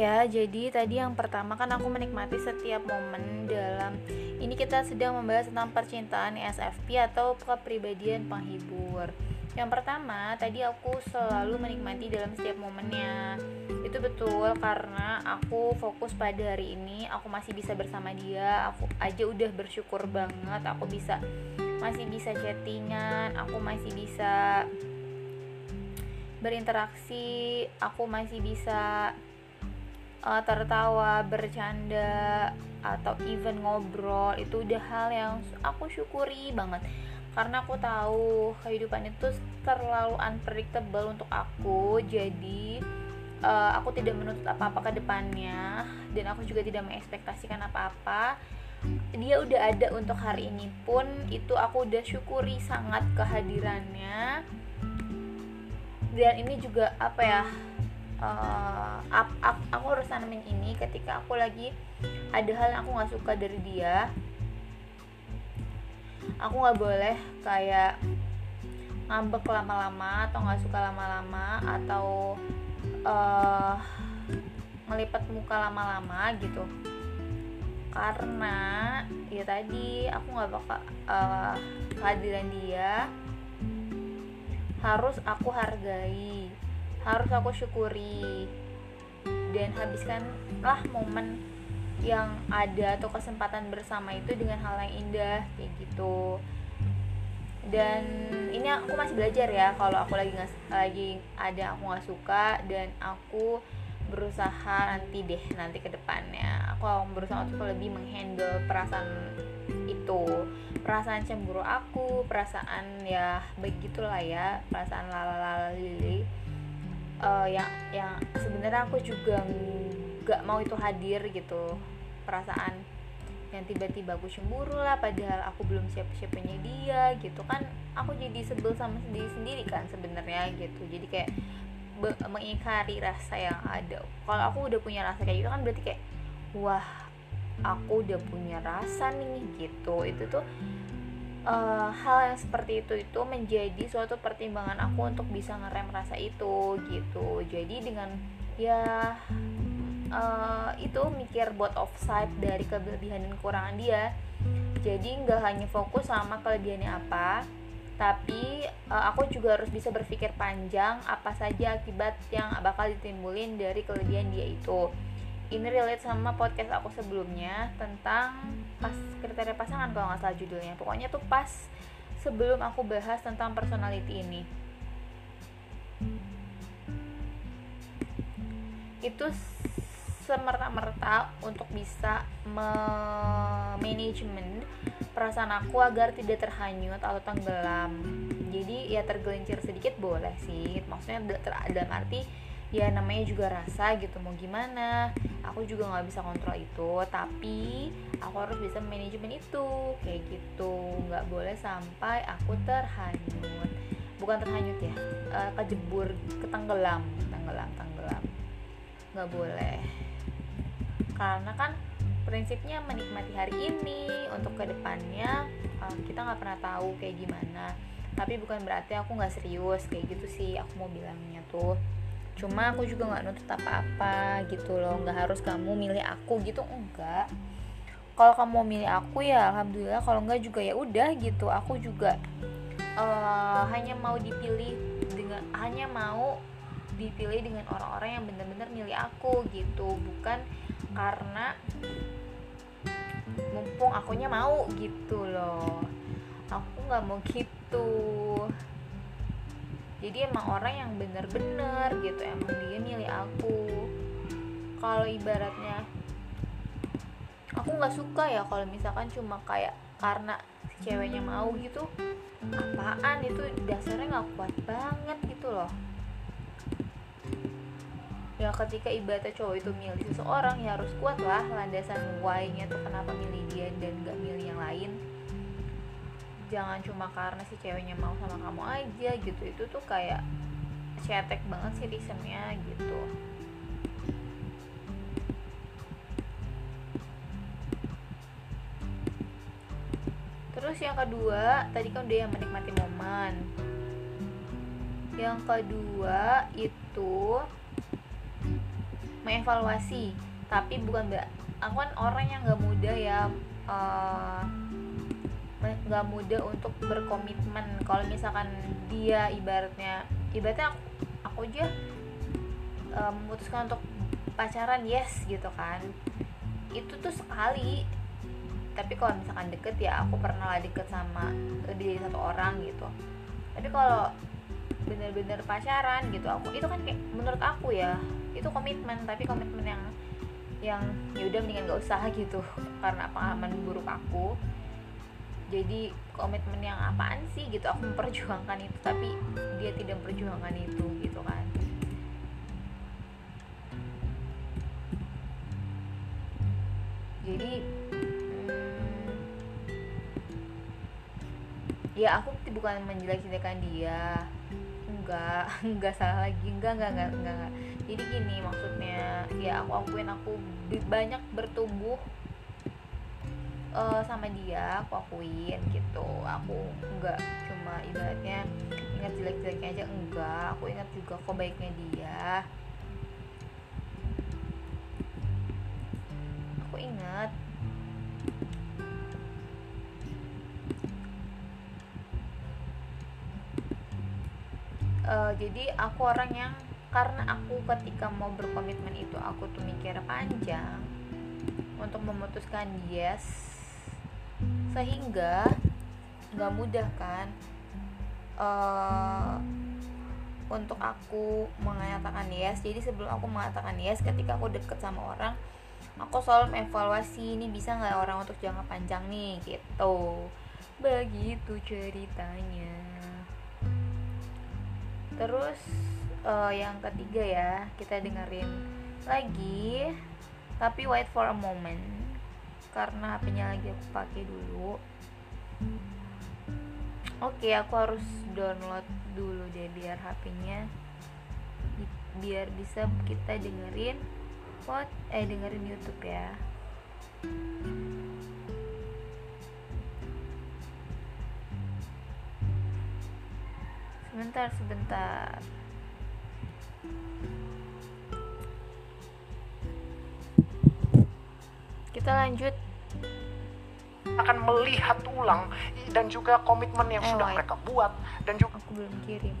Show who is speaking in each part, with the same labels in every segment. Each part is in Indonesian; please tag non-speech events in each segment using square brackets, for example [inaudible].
Speaker 1: ya. Jadi tadi yang pertama kan aku menikmati setiap momen dalam ini kita sedang membahas tentang percintaan SFP atau kepribadian penghibur. Yang pertama, tadi aku selalu menikmati dalam setiap momennya. Itu betul karena aku fokus pada hari ini, aku masih bisa bersama dia, aku aja udah bersyukur banget, aku bisa masih bisa chattingan, aku masih bisa berinteraksi, aku masih bisa uh, tertawa, bercanda atau even ngobrol itu udah hal yang aku syukuri banget. Karena aku tahu kehidupan itu terlalu unpredictable untuk aku jadi uh, aku tidak menuntut apa-apa ke depannya dan aku juga tidak mengekspektasikan apa-apa. Dia udah ada untuk hari ini pun itu aku udah syukuri sangat kehadirannya. Dan ini juga apa ya uh, ap, ap, aku harus tanamin ini ketika aku lagi ada hal yang aku nggak suka dari dia. Aku nggak boleh kayak ngambek lama-lama atau nggak suka lama-lama atau uh, ngelipat muka lama-lama gitu. Karena ya tadi aku nggak bakal uh, kehadiran dia harus aku hargai harus aku syukuri dan habiskanlah momen yang ada atau kesempatan bersama itu dengan hal yang indah kayak gitu. Dan ini aku masih belajar ya kalau aku lagi nggak lagi ada aku nggak suka dan aku berusaha nanti deh nanti ke depannya. Aku akan berusaha untuk lebih menghandle perasaan itu. Perasaan cemburu aku perasaan ya begitulah ya perasaan lalala lili uh, yang yang sebenarnya aku juga nggak mau itu hadir gitu perasaan yang tiba-tiba aku cemburu lah padahal aku belum siap-siapnya dia gitu kan. Aku jadi sebel sama sendiri sendiri kan sebenarnya gitu. Jadi kayak mengingkari rasa yang ada. Kalau aku udah punya rasa kayak gitu kan berarti kayak wah aku udah punya rasa nih gitu. Itu tuh uh, hal yang seperti itu itu menjadi suatu pertimbangan aku untuk bisa ngerem rasa itu gitu. Jadi dengan ya uh, itu mikir both of side dari kelebihan dan kekurangan dia. Jadi nggak hanya fokus sama kelebihannya apa tapi uh, aku juga harus bisa berpikir panjang apa saja akibat yang bakal ditimbulin dari kelebihan dia itu ini relate sama podcast aku sebelumnya tentang pas kriteria pasangan kalau nggak salah judulnya. Pokoknya tuh pas sebelum aku bahas tentang personality ini. Itu semerta-merta untuk bisa manajemen perasaan aku agar tidak terhanyut atau tenggelam. Jadi ya tergelincir sedikit boleh sih. Maksudnya dalam arti ya namanya juga rasa gitu mau gimana? Aku juga nggak bisa kontrol itu tapi aku harus bisa manajemen itu. Kayak gitu nggak boleh sampai aku terhanyut. Bukan terhanyut ya uh, kejebur ketenggelam tenggelam tenggelam. Nggak boleh. Karena kan prinsipnya menikmati hari ini untuk ke depannya uh, kita nggak pernah tahu kayak gimana. Tapi bukan berarti aku nggak serius kayak gitu sih aku mau bilangnya tuh cuma aku juga nggak nuntut apa-apa gitu loh. Nggak harus kamu milih aku gitu. Enggak. Kalau kamu mau milih aku ya alhamdulillah. Kalau enggak juga ya udah gitu. Aku juga uh, hanya mau dipilih dengan hanya mau dipilih dengan orang-orang yang benar-benar milih aku gitu. Bukan karena mumpung akunya mau gitu loh. Aku nggak mau gitu jadi emang orang yang bener-bener gitu emang dia milih aku. Kalau ibaratnya aku nggak suka ya kalau misalkan cuma kayak karena si ceweknya mau gitu apaan? Itu dasarnya nggak kuat banget gitu loh. Ya ketika ibadah cowok itu milih seseorang ya harus kuat lah landasan why-nya tuh kenapa milih dia dan gak milih yang lain jangan cuma karena si ceweknya mau sama kamu aja gitu. Itu tuh kayak cetek banget sih reasonnya gitu. Terus yang kedua tadi kan udah yang menikmati momen. Yang kedua itu mengevaluasi tapi bukan aku kan orang yang nggak mudah ya uh, nggak mudah untuk berkomitmen. Kalau misalkan dia ibaratnya ibaratnya aku, aku aja uh, memutuskan untuk pacaran yes gitu kan. Itu tuh sekali. Tapi kalau misalkan deket ya aku pernah lah deket sama lebih dari satu orang gitu. Tapi kalau bener-bener pacaran gitu aku itu kan kayak menurut aku ya itu komitmen. Tapi komitmen yang yang ya udah mendingan gak usah gitu. Karena pengalaman buruk aku jadi komitmen yang apaan sih gitu? Aku memperjuangkan itu tapi dia tidak memperjuangkan itu gitu kan. Jadi hmm, ya aku bukan menjelek-jelekan dia. Enggak [laughs] enggak salah lagi. Enggak enggak enggak enggak, enggak. jadi gini maksudnya ya aku akuin aku banyak bertumbuh uh, sama dia aku akuin gitu. Aku enggak cuma ibaratnya ingat jelek-jeleknya aja enggak. Aku ingat juga kok baiknya dia. Aku ingat. Uh, jadi aku orang yang karena aku ketika mau berkomitmen itu aku tuh mikir panjang. Untuk memutuskan yes sehingga nggak mudah kan uh, untuk aku mengatakan yes. Jadi sebelum aku mengatakan yes ketika aku deket sama orang aku selalu mengevaluasi ini bisa nggak orang untuk jangka panjang nih gitu. Begitu ceritanya. Terus uh, yang ketiga ya kita dengerin lagi tapi wait for a moment karena hpnya lagi aku pakai dulu. Oke okay, aku harus download dulu deh biar hpnya biar bisa kita dengerin pot eh dengerin YouTube ya. Sebentar sebentar kita lanjut.
Speaker 2: Akan melihat ulang dan juga komitmen yang eh, sudah mereka buat dan juga
Speaker 1: aku belum kirim.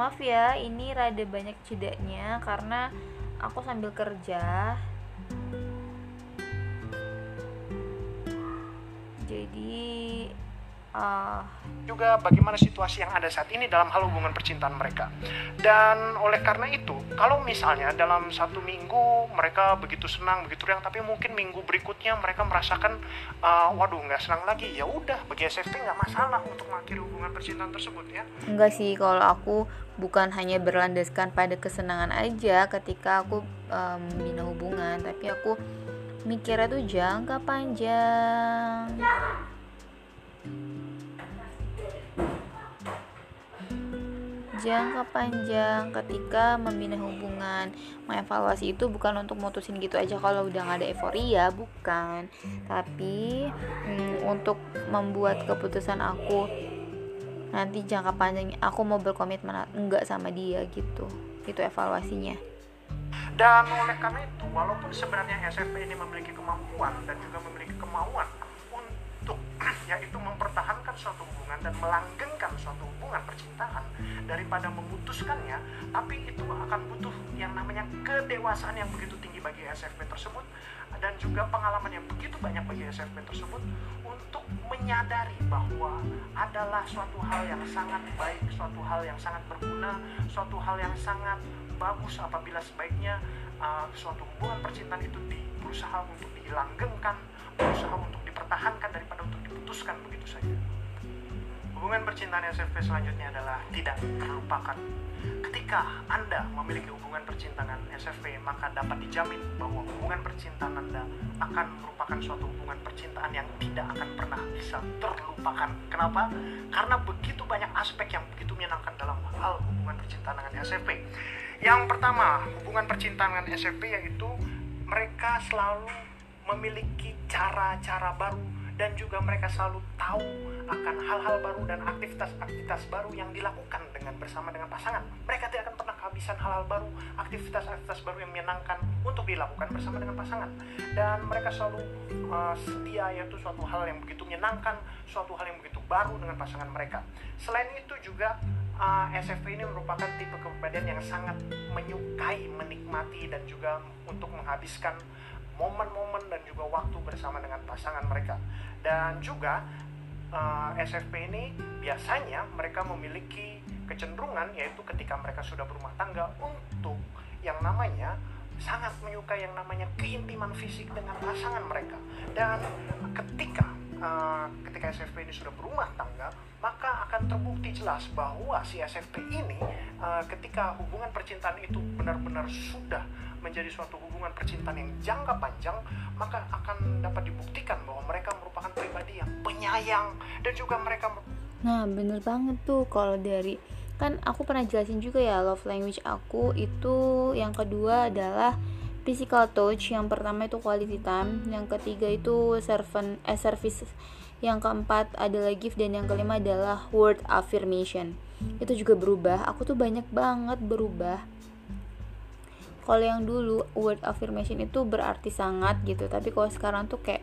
Speaker 1: Maaf ya ini rada banyak jedanya karena aku sambil kerja. Jadi
Speaker 2: uh, juga bagaimana situasi yang ada saat ini dalam hal hubungan percintaan mereka. Dan oleh karena itu kalau misalnya dalam satu minggu mereka begitu senang begitu riang tapi mungkin minggu berikutnya mereka merasakan uh, waduh nggak senang lagi ya udah bagi SFP nggak masalah untuk mengakhiri hubungan percintaan tersebut ya.
Speaker 1: Enggak sih kalau aku bukan hanya berlandaskan pada kesenangan aja ketika aku um, membina hubungan tapi aku mikirnya tuh jangka panjang jangka panjang. Ketika membina hubungan mengevaluasi itu bukan untuk mutusin gitu aja. Kalau udah gak ada euforia bukan. Tapi hmm, untuk membuat keputusan aku nanti jangka panjang aku mau berkomitmen enggak sama dia gitu. Itu evaluasinya.
Speaker 2: Dan oleh karena itu, walaupun sebenarnya SFP ini memiliki kemampuan dan juga memiliki kemauan untuk [clears throat] yaitu mempertahankan suatu dan melanggengkan suatu hubungan percintaan daripada memutuskannya, tapi itu akan butuh yang namanya kedewasaan yang begitu tinggi bagi SFP tersebut dan juga pengalaman yang begitu banyak bagi SFP tersebut untuk menyadari bahwa adalah suatu hal yang sangat baik, suatu hal yang sangat berguna, suatu hal yang sangat bagus apabila sebaiknya uh, suatu hubungan percintaan itu di, berusaha untuk dilanggengkan, berusaha untuk dipertahankan daripada untuk diputuskan begitu saja. Hubungan percintaan SFP selanjutnya adalah tidak terlupakan. Ketika Anda memiliki hubungan percintaan SFP, maka dapat dijamin bahwa hubungan percintaan Anda akan merupakan suatu hubungan percintaan yang tidak akan pernah bisa terlupakan. Kenapa? Karena begitu banyak aspek yang begitu menyenangkan dalam hal hubungan percintaan dengan SFP. Yang pertama, hubungan percintaan dengan SMP yaitu mereka selalu memiliki cara-cara baru dan juga mereka selalu tahu akan hal-hal baru dan aktivitas-aktivitas baru yang dilakukan dengan bersama dengan pasangan. Mereka tidak akan pernah kehabisan hal-hal baru, aktivitas-aktivitas baru yang menyenangkan untuk dilakukan bersama dengan pasangan. Dan mereka selalu uh, setia yaitu suatu hal yang begitu menyenangkan, suatu hal yang begitu baru dengan pasangan mereka. Selain itu juga uh, SFP ini merupakan tipe kepribadian yang sangat menyukai, menikmati dan juga untuk menghabiskan momen-momen dan juga waktu bersama dengan pasangan mereka. Dan juga uh, eh, SFP ini biasanya mereka memiliki kecenderungan yaitu ketika mereka sudah berumah tangga untuk yang namanya sangat menyukai yang namanya keintiman fisik dengan pasangan mereka. Dan ketika uh, ketika SFP ini sudah berumah tangga maka akan terbukti jelas bahwa si SFP ini uh, ketika hubungan percintaan itu benar-benar sudah menjadi suatu hubungan percintaan yang jangka panjang, maka akan dapat dibuktikan bahwa mereka merupakan pribadi yang penyayang dan juga mereka
Speaker 1: Nah, bener banget tuh kalau dari kan aku pernah jelasin juga ya love language aku itu yang kedua adalah physical touch, yang pertama itu quality time, yang ketiga itu servant eh service, yang keempat adalah gift dan yang kelima adalah word affirmation. Itu juga berubah. Aku tuh banyak banget berubah kalau yang dulu word affirmation itu berarti sangat gitu. Tapi kalau sekarang tuh kayak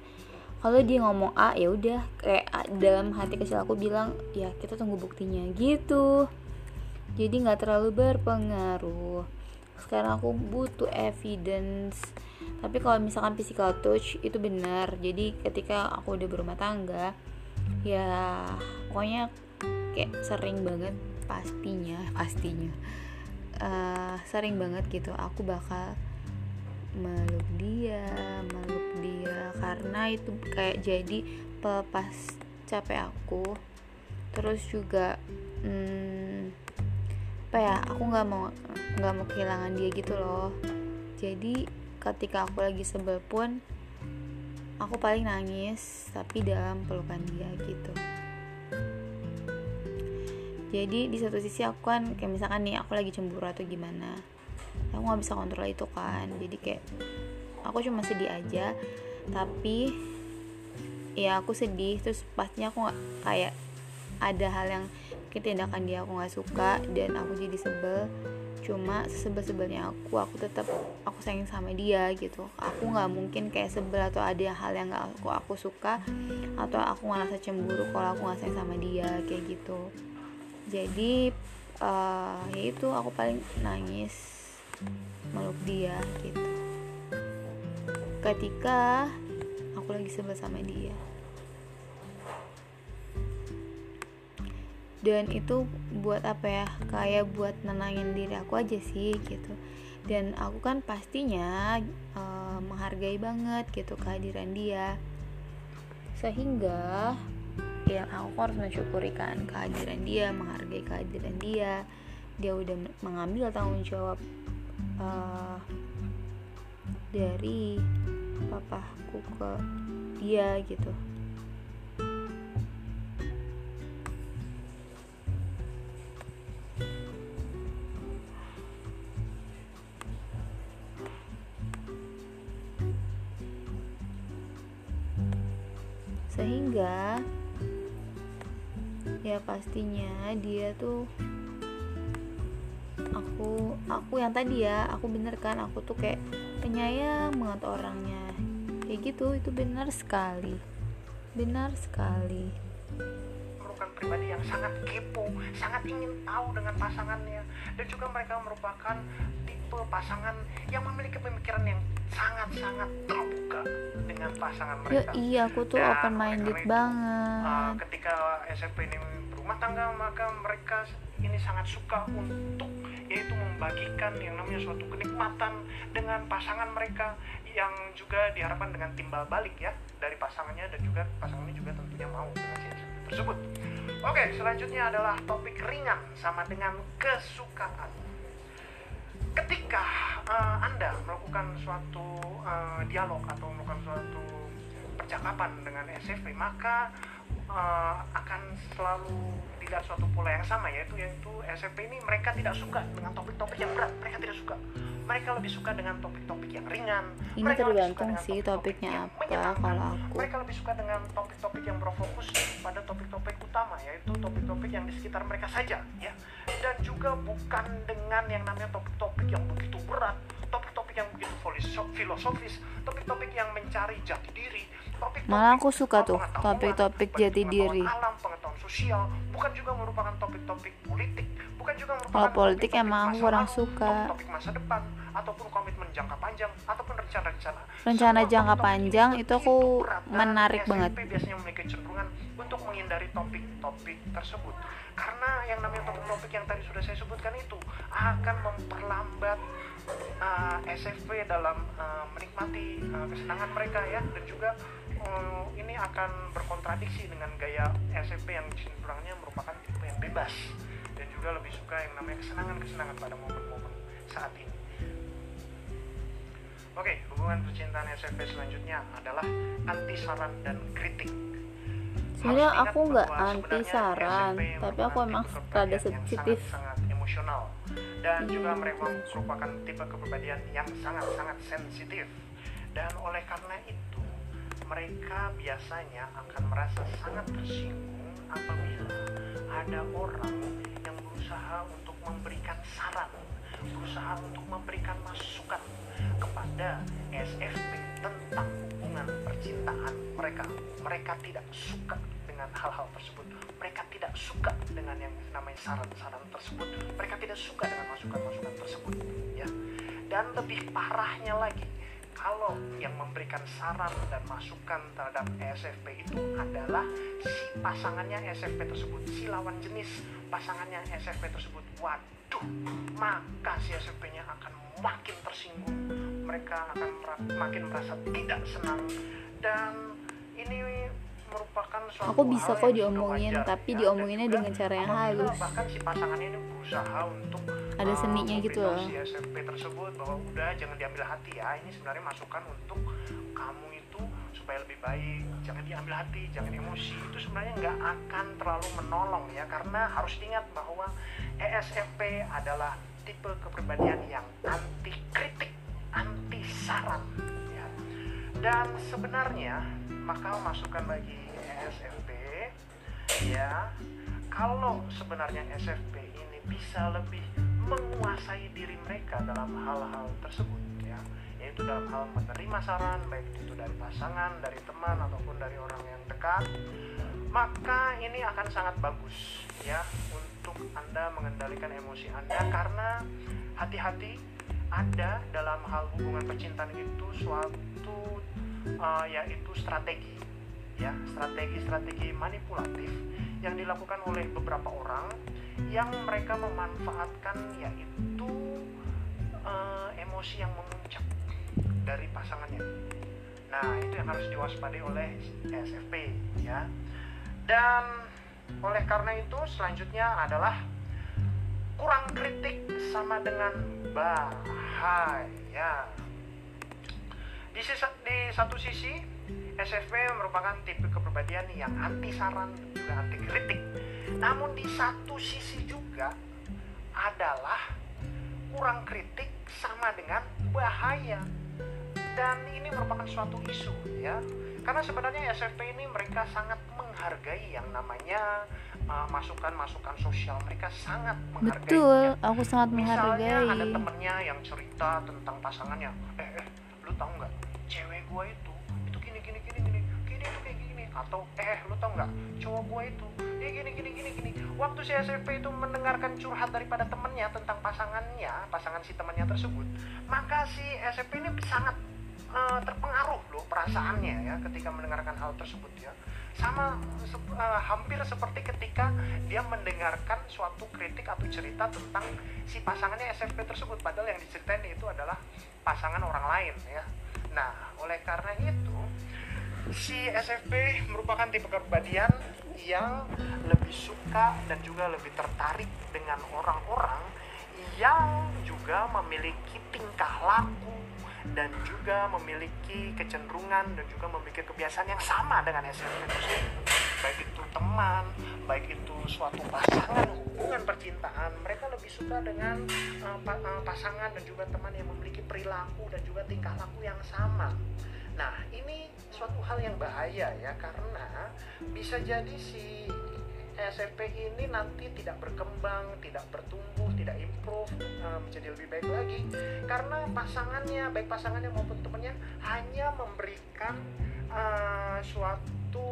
Speaker 1: kalau dia ngomong A ya udah kayak dalam hati kecil aku bilang ya kita tunggu buktinya gitu. Jadi nggak terlalu berpengaruh. Sekarang aku butuh evidence. Tapi kalau misalkan physical touch itu benar. Jadi ketika aku udah berumah tangga ya pokoknya kayak sering banget pastinya pastinya uh, sering banget gitu. Aku bakal meluk dia meluk dia. Karena itu kayak jadi pelepas capek aku. Terus juga hmm, apa ya aku nggak mau nggak mau kehilangan dia gitu loh. Jadi ketika aku lagi sebel pun aku paling nangis tapi dalam pelukan dia gitu jadi di satu sisi aku kan kayak misalkan nih aku lagi cemburu atau gimana aku nggak bisa kontrol itu kan. Jadi kayak aku cuma sedih aja. Tapi ya aku sedih terus pastinya aku nggak kayak ada hal yang tindakan dia aku nggak suka dan aku jadi sebel. Cuma sebel-sebelnya aku aku tetap aku sayang sama dia gitu. Aku nggak mungkin kayak sebel atau ada hal yang nggak aku aku suka atau aku ngerasa cemburu kalau aku nggak sayang sama dia kayak gitu jadi uh, ya itu aku paling nangis meluk dia gitu. Ketika aku lagi sebel sama dia. Dan itu buat apa ya? Kayak buat nenangin diri aku aja sih gitu. Dan aku kan pastinya uh, menghargai banget gitu kehadiran dia. Sehingga ya aku harus mensyukuri kan kehadiran dia menghargai kehadiran dia. Dia udah mengambil tanggung jawab uh, dari papaku ke dia gitu. Sehingga ya pastinya dia tuh aku aku yang tadi ya aku bener kan aku tuh kayak penyayang banget orangnya kayak gitu itu benar sekali benar sekali
Speaker 2: merupakan pribadi yang sangat kepo sangat ingin tahu dengan pasangannya dan juga mereka merupakan tipe pasangan yang memiliki pemikiran yang sangat-sangat terbuka dengan pasangan mereka.
Speaker 1: Ya, iya, aku tuh open minded banget. Uh,
Speaker 2: ketika SMP ini rumah tangga maka mereka ini sangat suka untuk yaitu membagikan yang namanya suatu kenikmatan dengan pasangan mereka yang juga diharapkan dengan timbal balik ya dari pasangannya dan juga pasangannya juga tentunya mau dengan si tersebut. Oke, selanjutnya adalah topik ringan sama dengan kesukaan. Ketika uh, Anda melakukan suatu uh, dialog atau melakukan suatu percakapan dengan SFP, maka eh, akan selalu dilihat suatu pola yang sama yaitu yaitu SMP ini mereka tidak suka dengan topik-topik yang berat. Mereka tidak suka. Mereka lebih suka dengan topik-topik yang ringan.
Speaker 1: Ini
Speaker 2: mereka lebih suka
Speaker 1: tergantung
Speaker 2: dengan
Speaker 1: sih
Speaker 2: topik-topik
Speaker 1: topiknya
Speaker 2: yang
Speaker 1: apa, kalau aku.
Speaker 2: mereka lebih suka dengan topik-topik yang berfokus pada topik-topik utama yaitu topik-topik yang di sekitar mereka saja ya. Dan juga bukan dengan yang namanya topik-topik yang begitu berat topik-topik yang begitu filoso- filosofis topik-topik yang mencari jati diri
Speaker 1: Malah aku suka tuh topik-topik jati diri.
Speaker 2: alam sosial bukan juga merupakan topik-topik politik bukan juga merupakan
Speaker 1: Kalau politik
Speaker 2: topik-topik
Speaker 1: emang aku kurang suka.
Speaker 2: topik-topik masa depan ataupun komitmen jangka panjang ataupun rencana-rencana
Speaker 1: Rencana
Speaker 2: Semua
Speaker 1: jangka panjang itu aku menarik banget.
Speaker 2: biasanya memiliki kecenderungan untuk menghindari topik-topik tersebut karena yang namanya topik-topik yang tadi sudah saya sebutkan itu akan memperlambat uh, SFP dalam uh, menikmati uh, kesenangan mereka ya dan juga uh, ini akan berkontradiksi dengan gaya SFP yang cenderungnya merupakan tipe yang bebas dan juga lebih suka yang namanya kesenangan-kesenangan pada momen-momen saat ini. Oke, hubungan percintaan SMP selanjutnya adalah anti saran dan kritik.
Speaker 1: Sebenarnya aku nggak anti saran,
Speaker 2: SMP
Speaker 1: tapi aku emang rada
Speaker 2: yang
Speaker 1: sensitif.
Speaker 2: sangat-sangat emosional dan
Speaker 1: Iya,
Speaker 2: juga mereka merupakan tipe kepribadian yang sangat-sangat sensitif dan oleh karena itu mereka biasanya akan merasa sangat tersinggung apabila ada orang yang berusaha untuk memberikan saran, berusaha untuk memberikan masukan kepada SFP tentang hubungan percintaan mereka. Mereka tidak suka dengan hal-hal tersebut. Mereka tidak suka dengan yang namanya saran-saran tersebut. Mereka tidak suka dengan masukan-masukan tersebut, ya. Dan lebih parahnya lagi, kalau yang memberikan saran dan masukan terhadap SFP itu adalah si pasangannya SFP tersebut, si lawan jenis pasangannya SFP tersebut. Waduh, maka si SFP-nya akan makin tersinggung. Mereka akan makin merasa tidak senang dan ini
Speaker 1: Aku bisa kok diomongin, tapi
Speaker 2: ya.
Speaker 1: Diomonginnya dengan cara yang halus.
Speaker 2: bahkan si pasangannya ini berusaha untuk
Speaker 1: Ada
Speaker 2: uh,
Speaker 1: seninya gitu loh.
Speaker 2: si SMP tersebut bahwa udah jangan diambil hati ya ini sebenarnya masukan untuk kamu itu supaya lebih baik jangan diambil hati jangan emosi itu sebenarnya nggak akan terlalu menolong ya karena harus diingat bahwa ESFP adalah tipe kepribadian yang anti kritik anti saran dan sebenarnya maka masukan bagi ESFP ya. Kalau sebenarnya SFP ini bisa lebih menguasai diri mereka dalam hal-hal tersebut ya. Yaitu dalam hal menerima saran baik itu dari pasangan dari teman ataupun dari orang yang dekat maka ini akan sangat bagus ya untuk anda mengendalikan emosi anda. Karena hati-hati ada dalam hal hubungan percintaan itu suatu uh, yaitu strategi ya strategi-strategi manipulatif yang dilakukan oleh beberapa orang yang mereka memanfaatkan yaitu eh, emosi yang memuncak dari pasangannya. Nah itu yang harus diwaspadai oleh SFP ya. Dan oleh karena itu selanjutnya adalah kurang kritik sama dengan bahaya. Di, sisa, di satu sisi SFP merupakan tipe kepribadian yang anti saran juga anti kritik. Namun di satu sisi juga adalah kurang kritik sama dengan bahaya. Dan ini merupakan suatu isu ya. Karena sebenarnya SFP ini mereka sangat menghargai yang namanya uh, masukan-masukan sosial. Mereka sangat menghargai.
Speaker 1: Betul,
Speaker 2: ya.
Speaker 1: aku sangat
Speaker 2: Misalnya ada
Speaker 1: menghargai.
Speaker 2: temennya yang cerita tentang pasangannya. Eh, eh lu tahu nggak? Cewek gua itu itu gini gini gini gini gini tuh kayak gini atau eh lu tahu nggak cowok gua itu dia gini gini gini gini waktu si SMP itu mendengarkan curhat daripada temennya tentang pasangannya pasangan si temannya tersebut maka si SMP ini sangat eh, terpengaruh loh perasaannya ya ketika mendengarkan hal tersebut ya. Sama eh, hampir seperti ketika dia mendengarkan suatu kritik atau cerita tentang si pasangannya SMP tersebut. Padahal yang diceritain itu adalah pasangan orang lain ya. Nah oleh karena itu si SFP merupakan tipe kepribadian yang lebih suka dan juga lebih tertarik dengan orang-orang yang juga memiliki tingkah laku dan juga memiliki kecenderungan dan juga memiliki kebiasaan yang sama dengan tersebut. Baik itu teman baik itu suatu pasangan hubungan percintaan mereka lebih suka dengan uh, pa pasangan dan juga teman yang memiliki perilaku dan juga tingkah laku yang sama. Nah ini suatu hal yang bahaya ya karena bisa jadi si SMP ini nanti tidak berkembang, tidak bertumbuh, tidak menjadi lebih baik lagi. Karena pasangannya, baik pasangannya maupun temannya hanya memberikan uh, suatu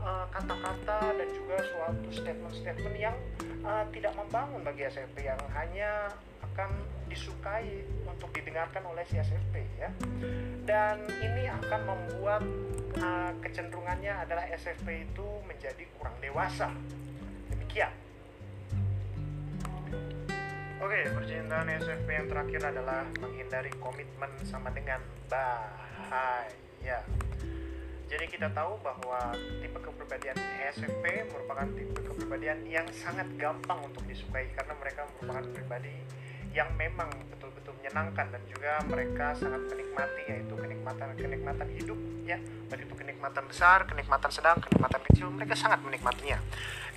Speaker 2: eh, kata-kata uh, dan juga suatu statement-statement yang uh, tidak membangun bagi SMP yang hanya akan disukai untuk didengarkan oleh si SMP ya. Dan ini akan membuat uh, kecenderungannya adalah SMP itu menjadi kurang dewasa. Demikian Oke, percintaan SMP yang terakhir adalah menghindari komitmen sama dengan bahaya. Jadi kita tahu bahwa tipe kepribadian SMP merupakan tipe kepribadian yang sangat gampang untuk disukai karena mereka merupakan pribadi yang memang betul-betul menyenangkan dan juga mereka sangat menikmati yaitu kenikmatan kenikmatan hidup ya. Baik itu kenikmatan besar kenikmatan sedang kenikmatan kecil mereka sangat menikmatinya.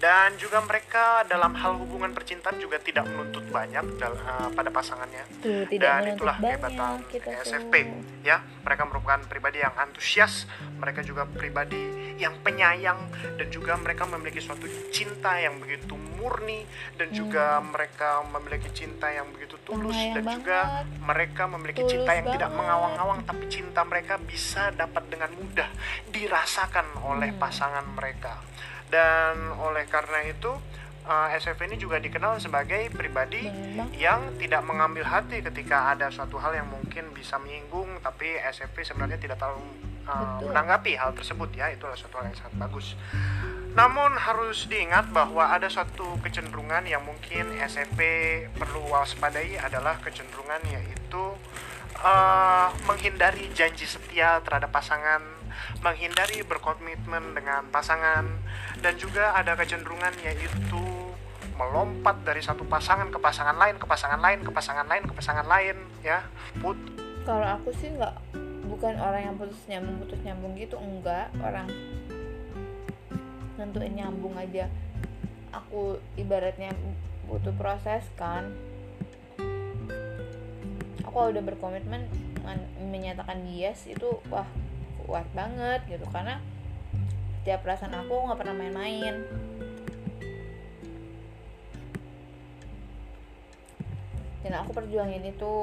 Speaker 2: Dan juga mereka dalam hal hubungan percintaan juga tidak menuntut banyak uh, pada pasangannya.
Speaker 1: Tuh, tidak
Speaker 2: dan itulah kehebatan SMP ya. Mereka merupakan pribadi yang antusias mereka juga pribadi yang penyayang dan juga mereka memiliki suatu cinta yang begitu murni dan hmm. juga mereka memiliki cinta yang begitu tulus dan banget. juga mereka memiliki tulus cinta yang banget. tidak mengawang-awang tapi cinta mereka bisa dapat dengan mudah dirasakan oleh hmm. pasangan mereka dan oleh karena itu uh, eh, SF ini juga dikenal sebagai pribadi yang tidak mengambil hati ketika ada suatu hal yang mungkin bisa menyinggung tapi SFP sebenarnya tidak terlalu uh, menanggapi hal tersebut ya itu adalah suatu hal yang sangat bagus namun harus diingat bahwa ada suatu kecenderungan yang mungkin SMP perlu waspadai adalah kecenderungan yaitu uh, menghindari janji setia terhadap pasangan menghindari berkomitmen dengan pasangan dan juga ada kecenderungan yaitu melompat dari satu pasangan ke pasangan lain ke pasangan lain ke pasangan lain ke pasangan lain ya. Put
Speaker 1: kalau aku sih nggak bukan orang yang putus nyambung putus nyambung gitu enggak. Orang nentuin nyambung aja. Aku ibaratnya butuh proses kan. Aku udah berkomitmen menyatakan yes itu wah kuat banget gitu. Karena setiap perasaan aku nggak pernah main-main. Dan aku perjuangin itu.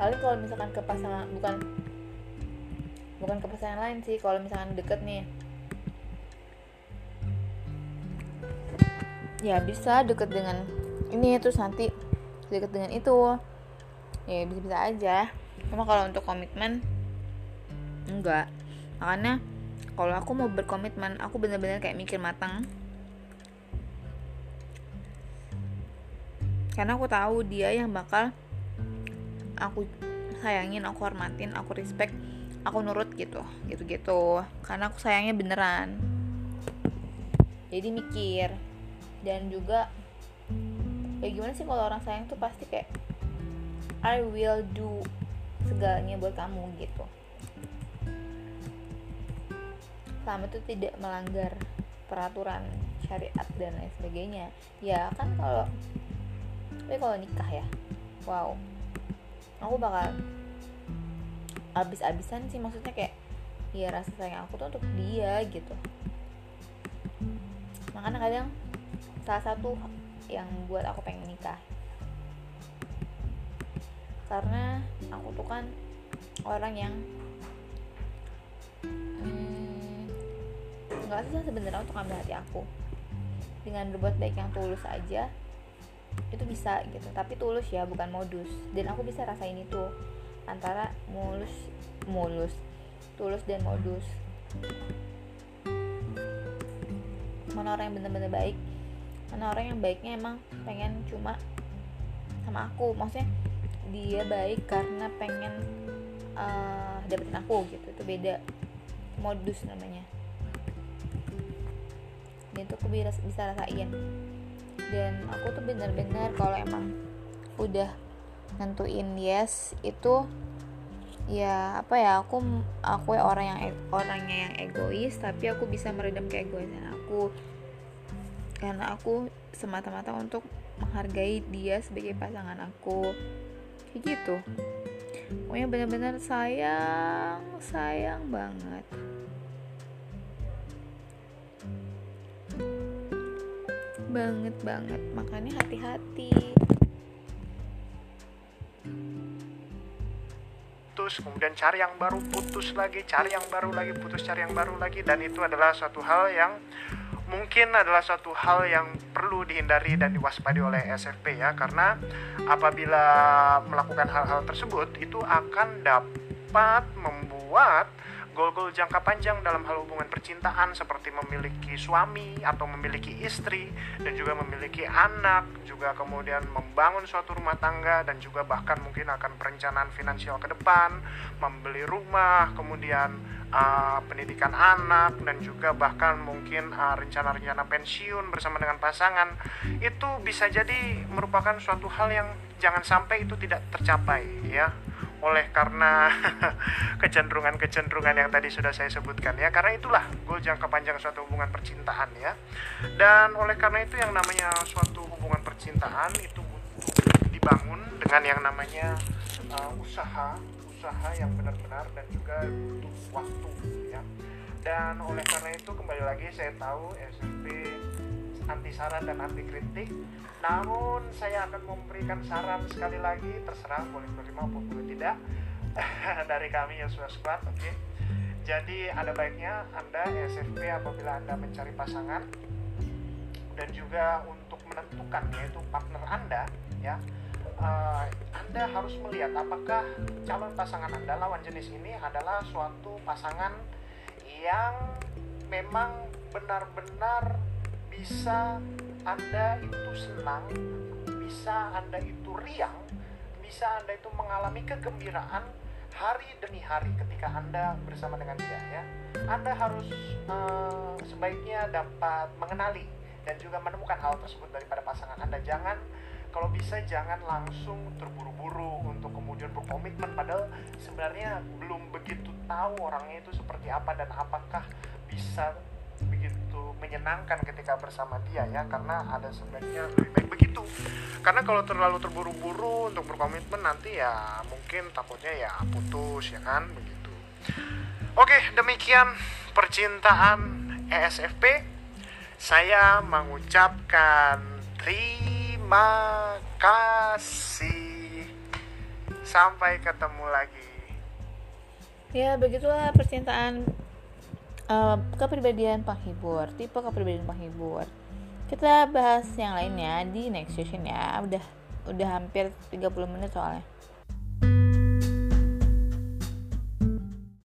Speaker 1: Paling kalau misalkan ke pasangan bukan bukan ke pasangan lain sih kalau misalkan deket nih. Ya bisa deket dengan ini terus nanti deket dengan itu. Ya bisa bisa aja. Cuma kalau untuk komitmen enggak. Makanya kalau aku mau berkomitmen aku bener-bener kayak mikir matang. Karena aku tahu dia yang bakal aku sayangin aku hormatin aku respect aku nurut gitu gitu gitu karena aku sayangnya beneran. Jadi mikir. Dan juga ya gimana sih kalau orang sayang tuh pasti kayak I will do segalanya buat kamu gitu. Selama itu tidak melanggar peraturan syariat dan lain sebagainya. Ya kan kalau tapi kalau nikah ya wow. Aku bakal abis-abisan sih maksudnya kayak ya rasa sayang aku tuh untuk dia gitu. Makanya kadang salah satu yang buat aku pengen nikah. Karena aku tuh kan orang yang hmm, nggak hmm, susah sebenarnya untuk ambil hati aku. Dengan berbuat baik yang tulus aja itu bisa gitu. Tapi tulus ya bukan modus. Dan aku bisa rasain itu antara mulus mulus tulus dan modus. Mana orang yang bener-bener baik? Mana orang yang baiknya emang pengen cuma sama aku? Maksudnya dia baik karena pengen uh, dapetin aku gitu. Itu beda. Modus namanya. Dan itu aku bisa, bisa rasain. Dan aku tuh bener-bener kalau emang udah nentuin yes itu ya apa ya aku aku ya orang yang e- orangnya yang egois tapi aku bisa meredam keegoisan aku. Karena aku semata-mata untuk menghargai dia sebagai pasangan aku. Kayak gitu. Pokoknya benar-benar sayang sayang banget. Banget banget. Makanya hati-hati
Speaker 2: putus kemudian cari yang baru putus lagi cari yang baru lagi putus cari yang baru lagi. Dan itu adalah suatu hal yang mungkin adalah suatu hal yang perlu dihindari dan diwaspadi oleh SFP ya. Karena apabila melakukan hal-hal tersebut itu akan dapat membuat goal-goal jangka panjang dalam hal hubungan percintaan seperti memiliki suami atau memiliki istri dan juga memiliki anak juga kemudian membangun suatu rumah tangga dan juga bahkan mungkin akan perencanaan finansial ke depan membeli rumah kemudian uh, pendidikan anak dan juga bahkan mungkin uh, rencana-rencana pensiun bersama dengan pasangan. Itu bisa jadi merupakan suatu hal yang jangan sampai itu tidak tercapai ya oleh karena [laughs] kecenderungan-kecenderungan yang tadi sudah saya sebutkan ya. Karena itulah goal jangka panjang suatu hubungan percintaan ya. Dan oleh karena itu yang namanya suatu hubungan percintaan itu dibangun dengan yang namanya uh, usaha usaha yang benar-benar dan juga butuh waktu ya. Dan oleh karena itu kembali lagi saya tahu SMP anti saran dan anti kritik. Namun saya akan memberikan saran sekali lagi. Terserah boleh menerima maupun tidak. [laughs] Dari kami Yosua Squad oke. Okay? jadi ada baiknya anda SFP apabila anda mencari pasangan dan juga untuk menentukan yaitu partner anda ya uh, anda harus melihat apakah calon pasangan anda lawan jenis ini adalah suatu pasangan yang memang benar-benar bisa anda itu senang, bisa Anda itu riang, bisa Anda itu mengalami kegembiraan hari demi hari ketika Anda bersama dengan dia ya. Anda harus uh, sebaiknya dapat mengenali dan juga menemukan hal tersebut daripada pasangan Anda. Jangan kalau bisa jangan langsung terburu-buru untuk kemudian berkomitmen padahal sebenarnya belum begitu tahu orangnya itu seperti apa dan apakah bisa begitu menyenangkan ketika bersama dia ya karena ada sebaiknya lebih baik begitu. Karena kalau terlalu terburu-buru untuk berkomitmen nanti ya mungkin takutnya ya putus ya kan? Begitu. Oke demikian percintaan ESFP saya mengucapkan terima kasih. Sampai ketemu lagi.
Speaker 1: Ya begitulah percintaan kepribadian penghibur tipe kepribadian penghibur. Kita bahas yang lainnya di next session ya. Udah udah hampir 30 menit soalnya